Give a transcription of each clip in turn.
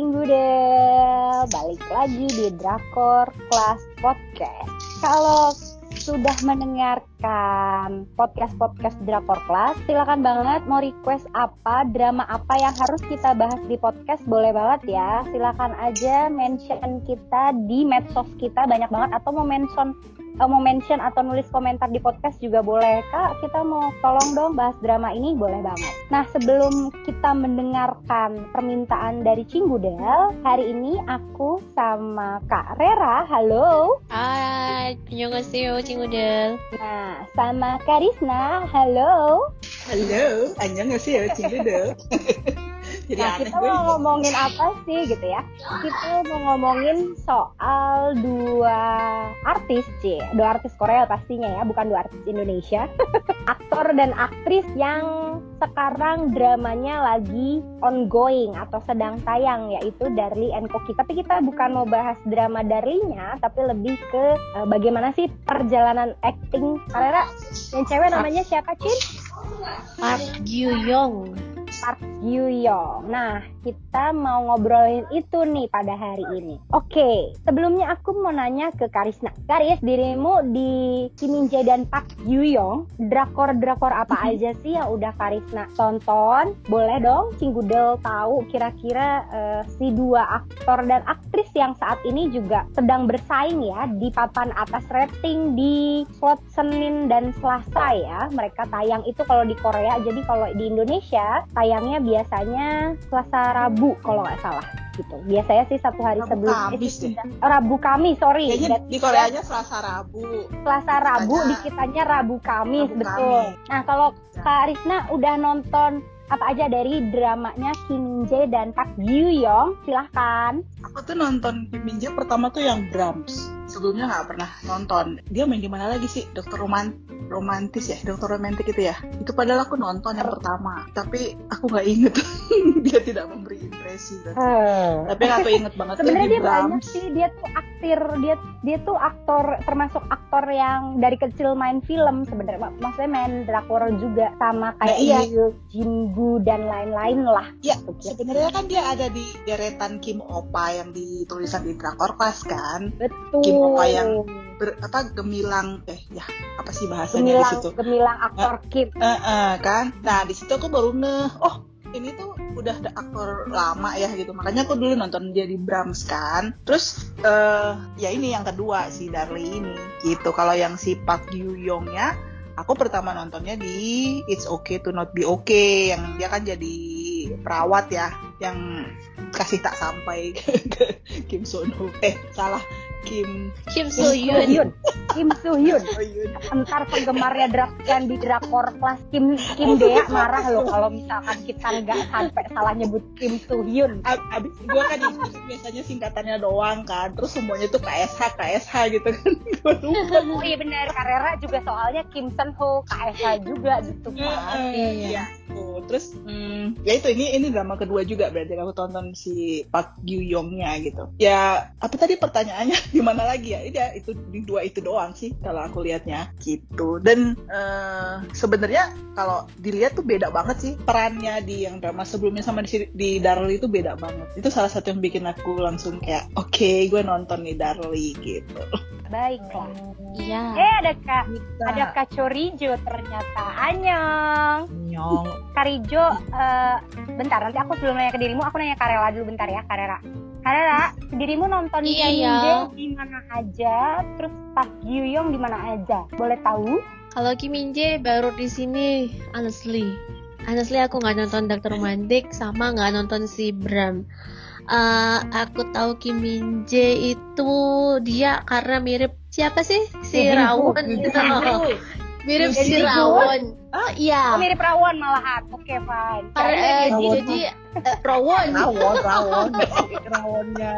Cinggudel, balik lagi di Drakor Class Podcast. Kalau sudah mendengarkan podcast-podcast Drakor Class, silakan banget mau request apa, drama apa yang harus kita bahas di podcast, boleh banget ya. Silakan aja mention kita di medsos kita banyak banget atau mau mention uh, mau mention atau nulis komentar di podcast juga boleh. Kak, kita mau tolong dong bahas drama ini, boleh banget. Nah, sebelum kita mendengarkan permintaan dari Cinggudel, hari ini aku sama Kak Rera, halo. Hai, annyeonghaseyo Cingudel. Nah, sama Karisna, halo. Halo, annyeonghaseyo Cinggudel. Jadi nah, aneh kita gue. mau ngomongin apa sih gitu ya? Kita mau ngomongin soal dua artis, C. Dua artis Korea pastinya ya, bukan dua artis Indonesia. Aktor dan aktris yang sekarang dramanya lagi ongoing atau sedang tayang yaitu Darlie and Koki. Tapi kita bukan mau bahas drama Darlie-nya, tapi lebih ke eh, bagaimana sih perjalanan acting Karena yang cewek namanya siapa, Cin? Park Gyu Young. Park Gyu Young. Nah, kita mau ngobrolin itu nih pada hari ini. Oke, sebelumnya aku mau nanya ke Karisna. Karis, dirimu di Kim Min Jae dan Park Gyu Young, drakor-drakor apa aja sih yang udah Karisna tonton? Boleh dong Cinggudel tahu kira-kira eh, si dua aktor dan aktris yang saat ini juga sedang bersaing ya di papan atas rating di slot Senin dan Selasa ya. Mereka tayang itu kalau di Korea, jadi kalau di Indonesia tayangnya biasanya Selasa Rabu kalau nggak salah gitu. Biasanya sih satu hari Rabu sebelum Kamis itu deh. sudah- oh, Rabu Kamis, sorry. Kayaknya di Koreanya Selasa Rabu. Selasa Rabu di kitanya Rabu Kamis Rabu betul. Kamis. Nah kalau Ya. Kak Risna udah nonton apa aja dari dramanya Kim Jae dan Park Gyu Young, silahkan. Aku tuh nonton Kim Min Jae pertama tuh yang Brahms. Sebelumnya nggak pernah nonton. Dia main di mana lagi sih? Dokter roman romantis ya, dokter romantik itu ya. Itu padahal aku nonton yang pertama, tapi aku nggak inget dia tidak memberi impresi. Tapi yang aku inget banget tuh Sebenarnya di dia banyak Brahms. sih, dia tuh aktir, dia dia tuh aktor termasuk aktor yang dari kecil main film sebenarnya. Mak- Maksudnya main drakor juga sama kayak Nah, iya. Yu, Jingu dan lain-lain lah. Ya, Gitu. sebenarnya kan dia ada di deretan Kim Opa yang ditulisan di Drakor Class kan. Betul. Kim Opa yang Ber, apa gemilang eh ya apa sih bahasanya di gemilang, situ? gemilang aktor Kim. Eh, eh, kan. Nah, di situ aku baru ngeh, oh ini tuh udah ada aktor lama ya gitu. Makanya aku dulu nonton dia di Brahms kan. Terus eh ya ini yang kedua si Darlie ini gitu. Kalau yang si Park Gyu Young-nya aku pertama nontonnya di It's Okay to Not Be Okay yang dia kan jadi perawat ya yang kasih tak sampai ke Kim Son Ho. Eh, salah. Kim Kim Kim So Soo Hyun. Kim Soo Hyun. Oh, Yoon. Ntar penggemarnya drak yang di drakor kelas Kim Kim Dea marah loh kalau misalkan kita nggak sampai salah nyebut Kim Soo Hyun. Ab- abis gue kan biasanya singkatannya doang kan terus semuanya tuh KSH KSH gitu kan gue lupa Oh iya benar, Carrera juga soalnya Kim Sen Ho, KSH juga gitu kan. Iya. Tuh, terus hmm, ya itu ini ini drama kedua juga berarti aku tonton si Park Gyu Young-nya gitu. Ya apa tadi pertanyaannya gimana lagi ya? Iya itu di dua itu doang sih kalau aku lihatnya gitu. Dan eh, sebenarnya kalau dilihat tuh beda banget sih perannya di yang drama sebelumnya sama di, di Darlie itu beda banget. Itu salah satu yang bikin aku langsung kayak oke gue nonton nih Darlie gitu. Baiklah. Iya. Eh ada Kak, Kita ada Kak Chorijo ternyata. Anyong. nyong Karijo, eh, bentar nanti aku sebelum nanya ke dirimu, aku nanya Karela dulu bentar ya, Karela. Karela, dirimu nonton Iya. Yeonjin di mana aja, terus Park Young di mana aja? Boleh tahu? Kalau Kim Min Jae baru di sini, honestly. Honestly aku nggak nonton Dr. Romantic sama nggak nonton si Bram. Eh, aku tahu Kim Min Jae itu dia karena mirip siapa sih si gitu. Mirip si. Rawon. Oh Oh, iya. mirip Rawon malahan. Oke, fine. Karena Karena eh, dia- jadi eh, Rawon. rawon rawon rawonnya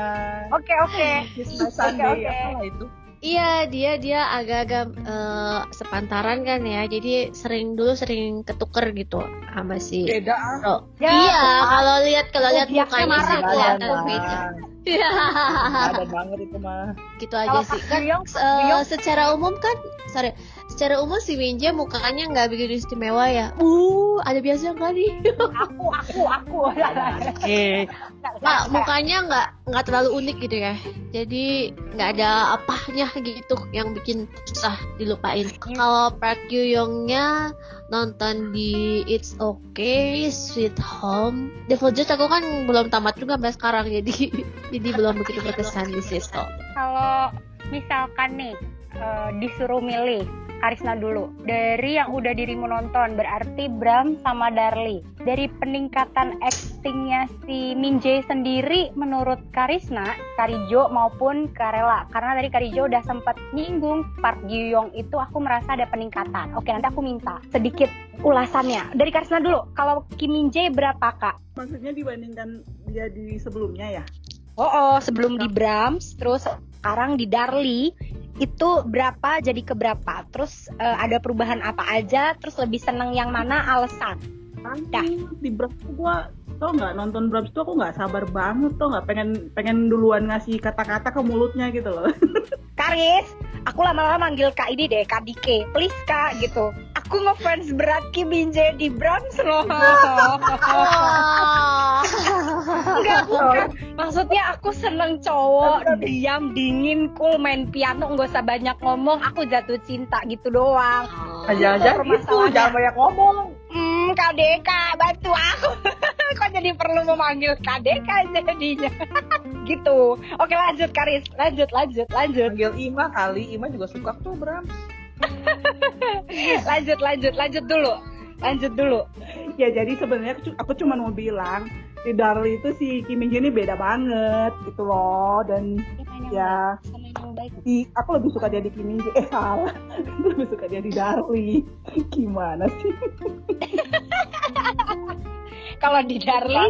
Oke, oke. Oke. apalah itu Iya, dia dia agak-agak eh, sepantaran kan ya. Jadi sering dulu sering ketuker gitu sama si beda Ro. Ya, iya, kalau lihat kalau Oh, lihat mukanya marah sih kelihatan beda. Iya. ada banget itu mah gitu aja sih. Kan Young, secara umum kan sorry, secara umum si Minje mukanya nggak begitu istimewa ya. Uh, ada biasa kali. aku aku aku Eh, nggak mukanya nggak nggak terlalu unik gitu ya. Jadi nggak ada apanya gitu yang bikin susah dilupain. Kalau Park Yoo Youngnya nonton di It's Okay, Sweet Home, Devil Judge aku kan belum tamat juga sampai sekarang jadi jadi belum begitu berkesan di situ. kalau misalkan nih eh, disuruh milih Karisna dulu. Dari yang udah dirimu nonton berarti Bram sama Darli dari peningkatan actingnya si Min Jae sendiri menurut Karisna Karijo maupun Karela. Karena tadi Karijo udah sempat nyinggung Park Ji Young itu aku merasa ada peningkatan. Oke nanti aku minta sedikit ulasannya. Dari Karisna dulu kalau Kim Min Jae berapa kak? Maksudnya dibandingkan dia di sebelumnya ya? Oh, oh, sebelum di Brahms, terus sekarang di Darli itu berapa jadi ke berapa? Terus eh, ada perubahan apa aja? Terus lebih seneng yang mana alasan? Dah. di tuh gua tau nggak nonton Brams tuh aku nggak sabar banget tuh nggak pengen pengen duluan ngasih kata-kata ke mulutnya gitu loh Karis, aku lama-lama manggil Kak ini deh, Kak Dike. Please Kak gitu. Aku ngefans berat Kim Min Jae di Brahms loh. Enggak bukan. Maksudnya aku seneng cowok, diam, dingin, cool, main piano, nggak usah banyak ngomong. Aku jatuh cinta gitu doang. aja-aja gitu Permasalahannya. jangan banyak ngomong Hmm, Deka, bantu aku. Kok jadi perlu memanggil Deka jadinya? gitu. Oke lanjut Karis, lanjut, lanjut, lanjut, panggil Ima kali Ima juga suka tuh Brams lanjut, lanjut, lanjut dulu, lanjut dulu. ya jadi sebenarnya aku, cu- aku cuma mau bilang di Darli itu si Kim Min ini beda banget gitu loh. Dan ya yang baik. di aku lebih suka dia di Kim Min eh salah. Aku lebih suka dia di Darli gimana sih? Kalau di Darli,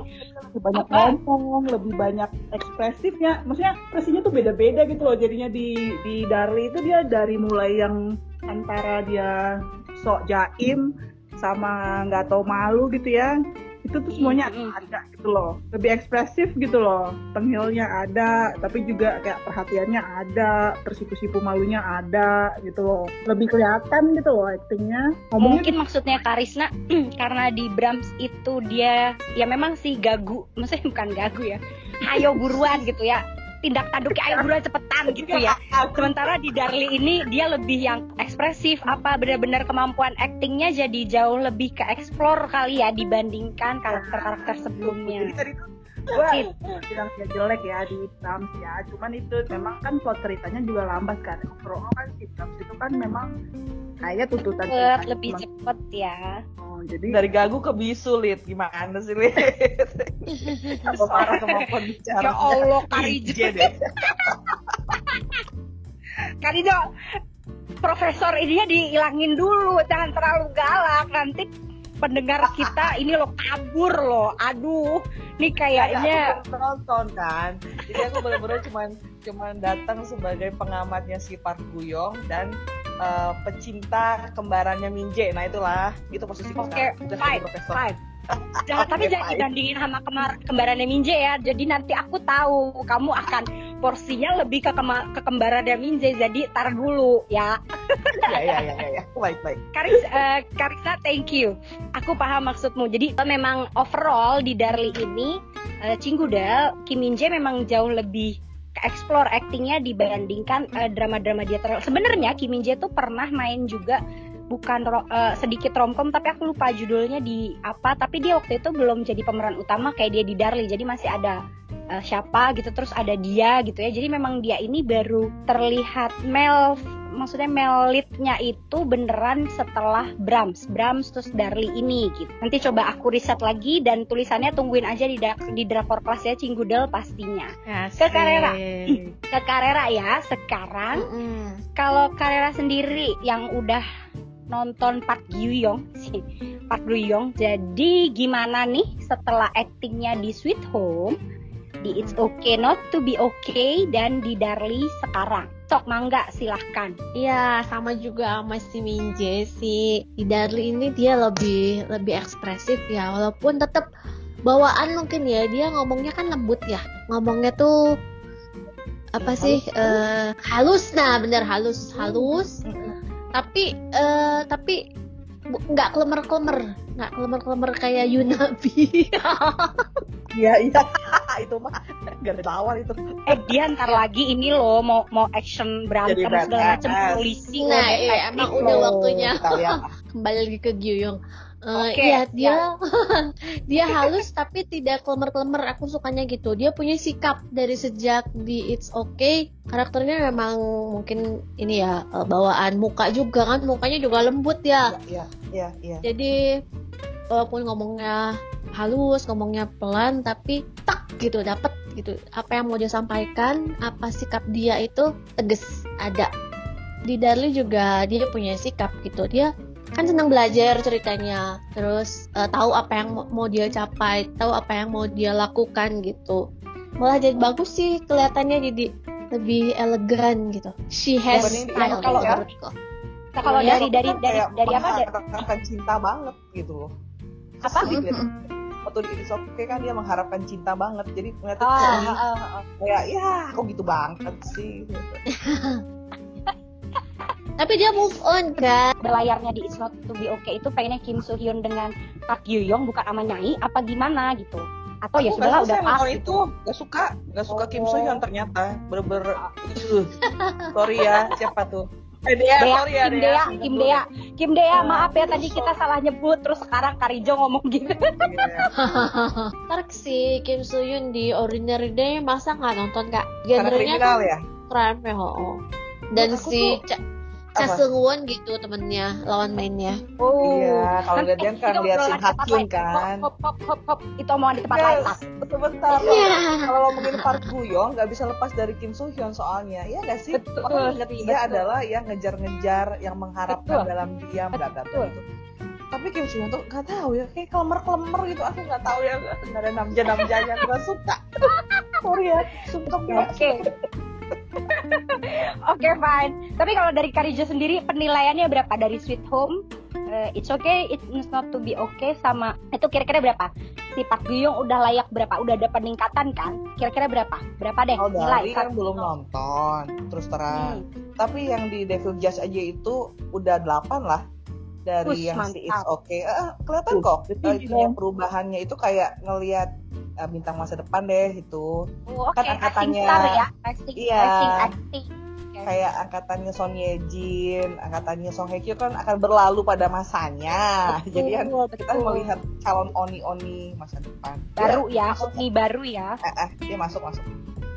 lebih banyak Apa? ngomong lebih banyak ekspresifnya. Maksudnya ekspresinya tuh beda-beda gitu loh. Jadinya di di Darli itu dia dari mulai yang antara dia sok jaim sama nggak tahu malu gitu ya itu tuh semuanya ada gitu loh lebih ekspresif gitu loh tenghilnya ada tapi juga kayak perhatiannya ada tersipu-sipu malunya ada gitu loh lebih kelihatan gitu loh aktingnya ngomongnya mungkin maksudnya Karisna karena di Brahms itu dia ya memang sih gagu, maksudnya bukan gagu ya. Ayo buruan gitu ya. Tindak tanduknya ayo buruan cepetan gitu ya. Sementara di Darli ini dia lebih yang ekspresif apa benar-benar kemampuan aktingnya jadi jauh lebih ke explore kali ya dibandingkan karakter-karakter Jadi sebelumnya. tadi tuh gue bilang dia jelek ya di Brahms ya cuman itu memang kan plot ceritanya juga lambat kan overall kan si Brahms itu kan memang kayak tuntutan Cepet, lebih cuma- cepet ya. oh, jadi dari gagu ke bisu lit gimana sih lit apa parah kemampuan bicara Ya Allah Karijo. Iya deh. Karijo Profesor ininya dihilangin dulu Jangan terlalu galak. Nanti pendengar kita ini lo kabur loh. Aduh Nih kayaknya aku nonton kan? Jadi aku bener-bener cuman cuman datang sebagai pengamatnya si Park Guyong dan eh, pecinta kembarannya Minje nah itulah. Itu sekarang. Udah jadi five, profesor. five. Jangan, tapi Oke, jangan dibandingin sama kemar kembarannya Minje ya. Jadi nanti aku tahu kamu akan porsinya lebih ke, kema- ke kembarannya Minje. Jadi tar dulu ya. ya ya ya ya, ya. baik baik Karis, eh, Karisa, thank you. Aku paham maksudmu. Jadi memang overall di Darli ini, eh, Cinggudel, Kim Min Jae memang jauh lebih ke explore actingnya dibandingkan eh, drama-drama dia terlalu. Sebenarnya Kim Min Jae tuh pernah main juga bukan ro- eh, sedikit romcom tapi aku lupa judulnya di apa tapi dia waktu itu belum jadi pemeran utama kayak dia di Darli jadi masih ada eh, siapa gitu terus ada dia gitu ya. Jadi memang dia ini baru terlihat male maksudnya male lead-nya itu beneran setelah Brahms. Brahms terus Darli ini gitu. Nanti coba aku riset lagi dan tulisannya tungguin aja di da- di drakor kelas ya Cinggudel pastinya. Ke Karera. ke Karera ya sekarang. Mm-mm. kalau Karera sendiri yang udah nonton Park Gyu-young si Park Gyu-young jadi gimana nih setelah aktingnya di Sweet Home di It's Okay Not to Be Okay dan di Darli sekarang. Sok mangga silahkan. Iya, sama juga sama si Minje si di Darli ini dia lebih lebih ekspresif ya, walaupun tetap bawaan mungkin ya dia ngomongnya kan lembut ya, ngomongnya tuh apa sih eh, halus. Nah bener halus halus. Tapi eh tapi nggak klemer-klemer nggak klemer-klemer kayak Yunabi. Iya iya itu mah. Gak ada lawan itu. Eh dia ntar lagi ini loh mau mau action berantem segala macam polisi Nah, iya, emang udah waktunya. Kita lihat. kembali lagi ke Gyuyong Eh, Oke, iya dia dia halus tapi tidak klemer-klemer. Aku sukanya gitu. Dia punya sikap dari sejak di It's Okay. Karakternya memang mungkin ini ya eh, bawaan muka juga kan. Mukanya juga lembut ya. Iya iya iya. jadi walaupun ngomongnya halus ngomongnya pelan tapi gitu dapet gitu apa yang mau dia sampaikan apa sikap dia itu tegas ada di Darli juga dia punya sikap gitu dia kan senang belajar ceritanya terus eh, tahu apa yang mau, dia capai tahu apa yang mau dia lakukan gitu malah jadi bagus sih kelihatannya jadi lebih elegan gitu she has style kalau- gitu menurutku. Nah, kalau Ya, dari dari dari dari apa? Dari, cinta banget gitu loh. Apa? Gitu. Waktu di It's Okay kan dia mengharapkan cinta banget. Jadi ternyata Ah, kayak, ah, ah, ah. kayak ya kok gitu banget sih. tapi dia move on kan berlayarnya di It's Not To Be Okay itu pengennya Kim Soo Hyun dengan Park Yoo Young bukan sama Nyai apa gimana gitu atau ya Aku sudahlah nggak udah pas gitu. itu gak suka gak suka Kim Oh. Soo Hyun ternyata bener-bener uh, sorry ya siapa tuh eh Dea, Dea, sorry ya Kim Dea, Kim Dea, Kim Dea, maaf ya tadi kita salah nyebut terus sekarang Karijo ngomong gitu. Iya. Ntar si Kim Soo Hyun di Ordinary Day masa nggak nonton kak? Genrenya kan ya crime ya, ho. Dan Aku si tuh- Cha? Seung Won gitu temennya lawan mainnya. Oh. iya kalau lihat dia kan lihat Shin lain. kan Hop hop hop hop itu omongan di tempat Yes, lain betul Iya. kalau ngomongin Park Young nggak bisa lepas dari Kim Soo Hyun soalnya iya nggak sih Betul, orang ingat sih, dia betul. adalah yang ngejar-ngejar yang mengharapkan Betul. dalam diam bla bla bla Betul. gitu tapi Kim Soo Hyun tuh nggak tahu ya kayak klemer-klemer gitu aku nggak tahu ya nggak ada namja namjanya nggak suka sorry ya sumpah nggak Oke. Oke, fine. Tapi kalau dari Karijo sendiri penilaiannya berapa dari Sweet Home? eh, it's okay, it's not to be okay sama itu kira-kira berapa? Si Park Goo Young udah layak berapa? Udah ada peningkatan kan? Kira-kira berapa? Berapa deh Oh, nilai? kan belum nonton terus terang Hmm. tapi yang di Devil Judge aja itu udah 8 lah dari Wih, yang si It's mantap. Okay Eh, kelihatan kok berarti eh, bisa. yang perubahannya itu kayak ngelihat eh, bintang masa depan deh itu Oh, Oke, Kan acting angkatannya- star ya, acting, Iya. acting, acting. Oke. kayak angkatannya Son Ye Jin, angkatannya Song Hye Kyo kan akan berlalu pada masanya. Betul, Jadi kan kita betul. melihat calon oni-oni masa depan. baru ya, Oni baru ya. Eh, eh, dia masuk masuk.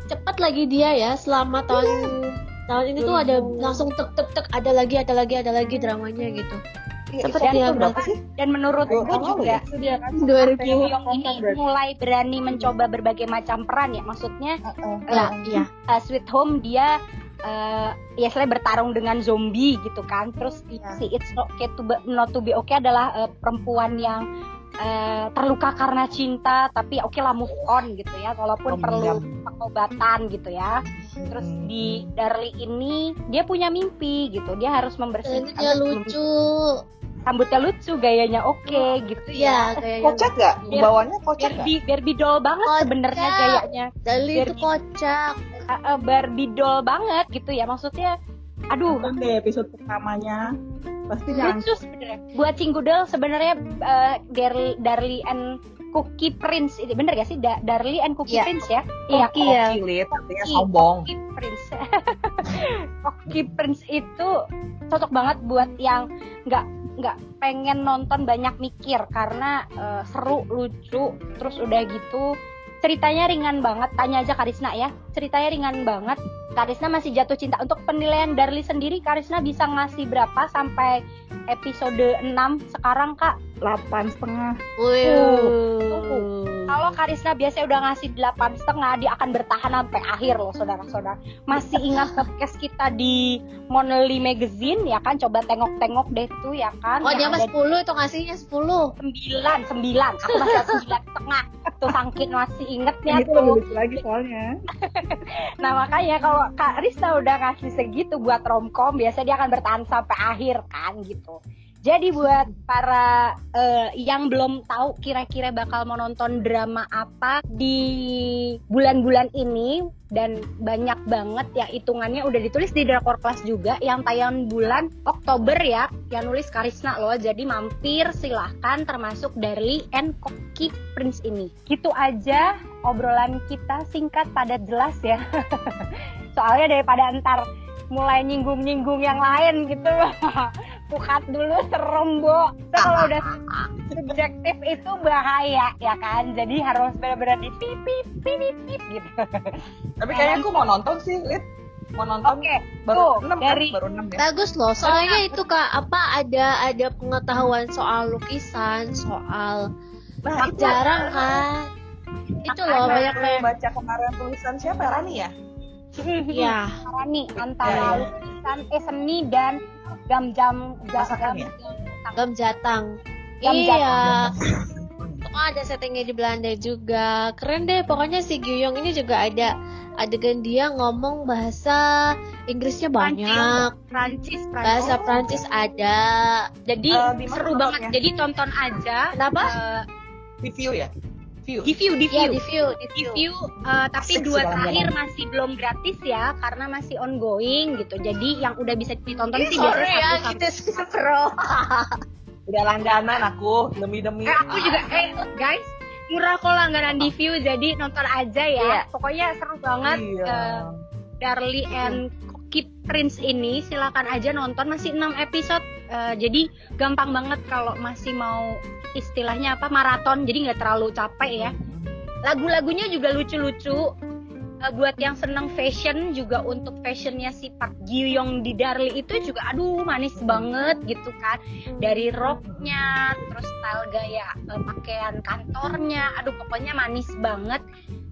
Cepat lagi dia ya selama tahun tahun ini tuh ada langsung tek tek tek ada lagi ada lagi ada lagi dramanya gitu. Iya, Cepet itu dia berapa sih? Dan menurut Dua gue tahun lalu juga ya? dia kan 2000 Kim Young ini mulai berani mencoba berbagai macam peran ya. Maksudnya Eh, eh. Ya, iya. uh, Sweet Home dia uh, ya selain bertarung dengan zombie gitu kan. Terus Ya. si It's Not, okay to be, Not to Be Okay adalah uh, perempuan yang uh, terluka karena cinta tapi oke lah move on gitu ya walaupun Oh, perlu iya. pengobatan gitu ya. Terus Hmm. di Darli ini dia punya mimpi gitu. Dia harus membersihkan Rambutnya lucu. Rambutnya lucu, gayanya oke gitu ya. Ya, kayaknya. Kocak nggak? Bawanya kocak nggak? Barbie, Barbie doll banget Kocak. sebenarnya gayanya. Dali itu Biar- kocak. Uh, uh, Barbie doll banget gitu ya. Maksudnya aduh nonton deh episode pertamanya pasti lucu sebenarnya. Buat Cinggudel sebenarnya uh, Darli, Darli and Cookie Prince itu bener gak sih Da- Darli and Cookie Iya. Prince ya? Iya, Cookie ya. Kilit, artinya Cookie, sombong. Cookie Prince. Cookie Prince itu cocok banget buat yang nggak nggak pengen nonton banyak mikir karena uh, seru lucu terus udah gitu. Ceritanya ringan banget tanya aja Karisna ya. Ceritanya ringan banget Karisna masih jatuh cinta. Untuk penilaian Darli sendiri Karisna bisa ngasih berapa sampai episode 6 sekarang kak delapan setengah. Wuh. Kalau Karisna biasanya udah ngasih delapan setengah dia akan bertahan sampai akhir loh saudara-saudara. Masih ingat podcast kita di Monthly Magazine ya kan? Coba tengok-tengok deh tuh ya kan? Oh dia mah 10 itu ngasihnya 10 sembilan sembilan. Aku masih sembilan setengah. Tuh sangkin masih ingetnya ini tuh. lucu lagi soalnya. Nah makanya kalau Kak Rista udah ngasih segitu buat romcom biasanya dia akan bertahan sampai akhir kan gitu Jadi buat para eh, yang belum tahu kira-kira bakal mau nonton drama apa di bulan-bulan ini dan banyak banget ya hitungannya udah ditulis di Drakor Class juga yang tayang bulan Oktober ya yang nulis Karisna loh. Jadi mampir silahkan termasuk Darly and Koki Prince ini. Gitu aja obrolan kita singkat padat jelas ya. Soalnya daripada ntar mulai nyinggung-nyinggung yang lain gitu pukat dulu serem bo so, kalau udah subjektif itu bahaya ya kan jadi harus benar-benar di pip pip pip pip, pip, gitu Tapi kayaknya aku mau nonton sih, Lid. Mau nonton oke baru tuh, 6 dari- kan? Baru 6 ya. Bagus loh, soalnya itu kak apa ada ada pengetahuan soal lukisan, soal Nah, itu jarang kan. Itu loh banyak yang baca kemarin tulisan siapa Rani ya? ya antara nih Ya, antara ya. lukisan eh seni dan jam-jam Masakan jam ya? gam jatang. Jam iya. Kan ada settingnya di Belanda juga. Keren deh, pokoknya si Gyuyong ini juga ada adegan dia ngomong bahasa Inggrisnya banyak, Prancis bahasa Prancis Prancis ada. jadi di mana seru banget jadi tonton aja Kenapa? Eh, Di view ya? View. di view di Ya view di view, di di view. view eh, tapi Asik dua sih terakhir jalan-jalan. masih belum gratis ya karena masih ongoing gitu jadi yang udah bisa ditonton Ih, sih sorry biasanya ya, satu gitu sih bro. Udah langganan aku demi-demi. Eh, aku juga eh guys murah kok langganan di view jadi nonton aja ya Iya. pokoknya seru banget Iya. eh, Darly and Koki Prince ini silakan aja nonton. Masih 6 episode Eh, jadi gampang banget kalau masih mau istilahnya apa maraton. Jadi nggak terlalu capek ya. Lagu-lagunya juga lucu-lucu. Eh, buat yang seneng fashion juga untuk fashionnya si Park Ji Young di Darli itu juga aduh manis banget gitu kan. Dari roknya terus style gaya eh, pakaian kantornya aduh pokoknya manis banget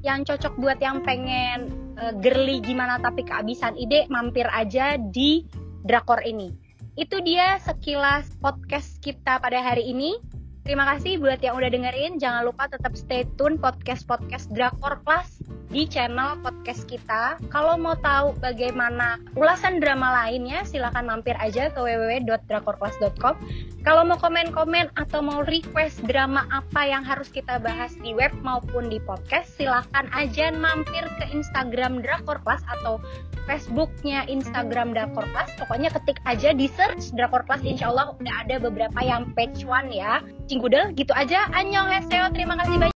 yang cocok buat yang pengen eh, girly gimana tapi kehabisan ide mampir aja di drakor ini. Itu dia sekilas podcast kita pada hari ini. Terima kasih buat yang udah dengerin. Jangan lupa tetap stay tune podcast-podcast Drakor Class di channel podcast kita. Kalau mau tahu bagaimana ulasan drama lainnya, silahkan mampir aja ke www.drakorclass.com. Kalau mau komen-komen atau mau request drama apa yang harus kita bahas di web maupun di podcast, silahkan aja mampir ke Instagram Drakor Class atau Facebooknya Instagram Drakor Class. Pokoknya ketik aja di search Drakor Class, insya Allah udah ada beberapa yang page one ya. Cinggudel gitu aja. Annyeonghaseyo. Terima kasih banyak.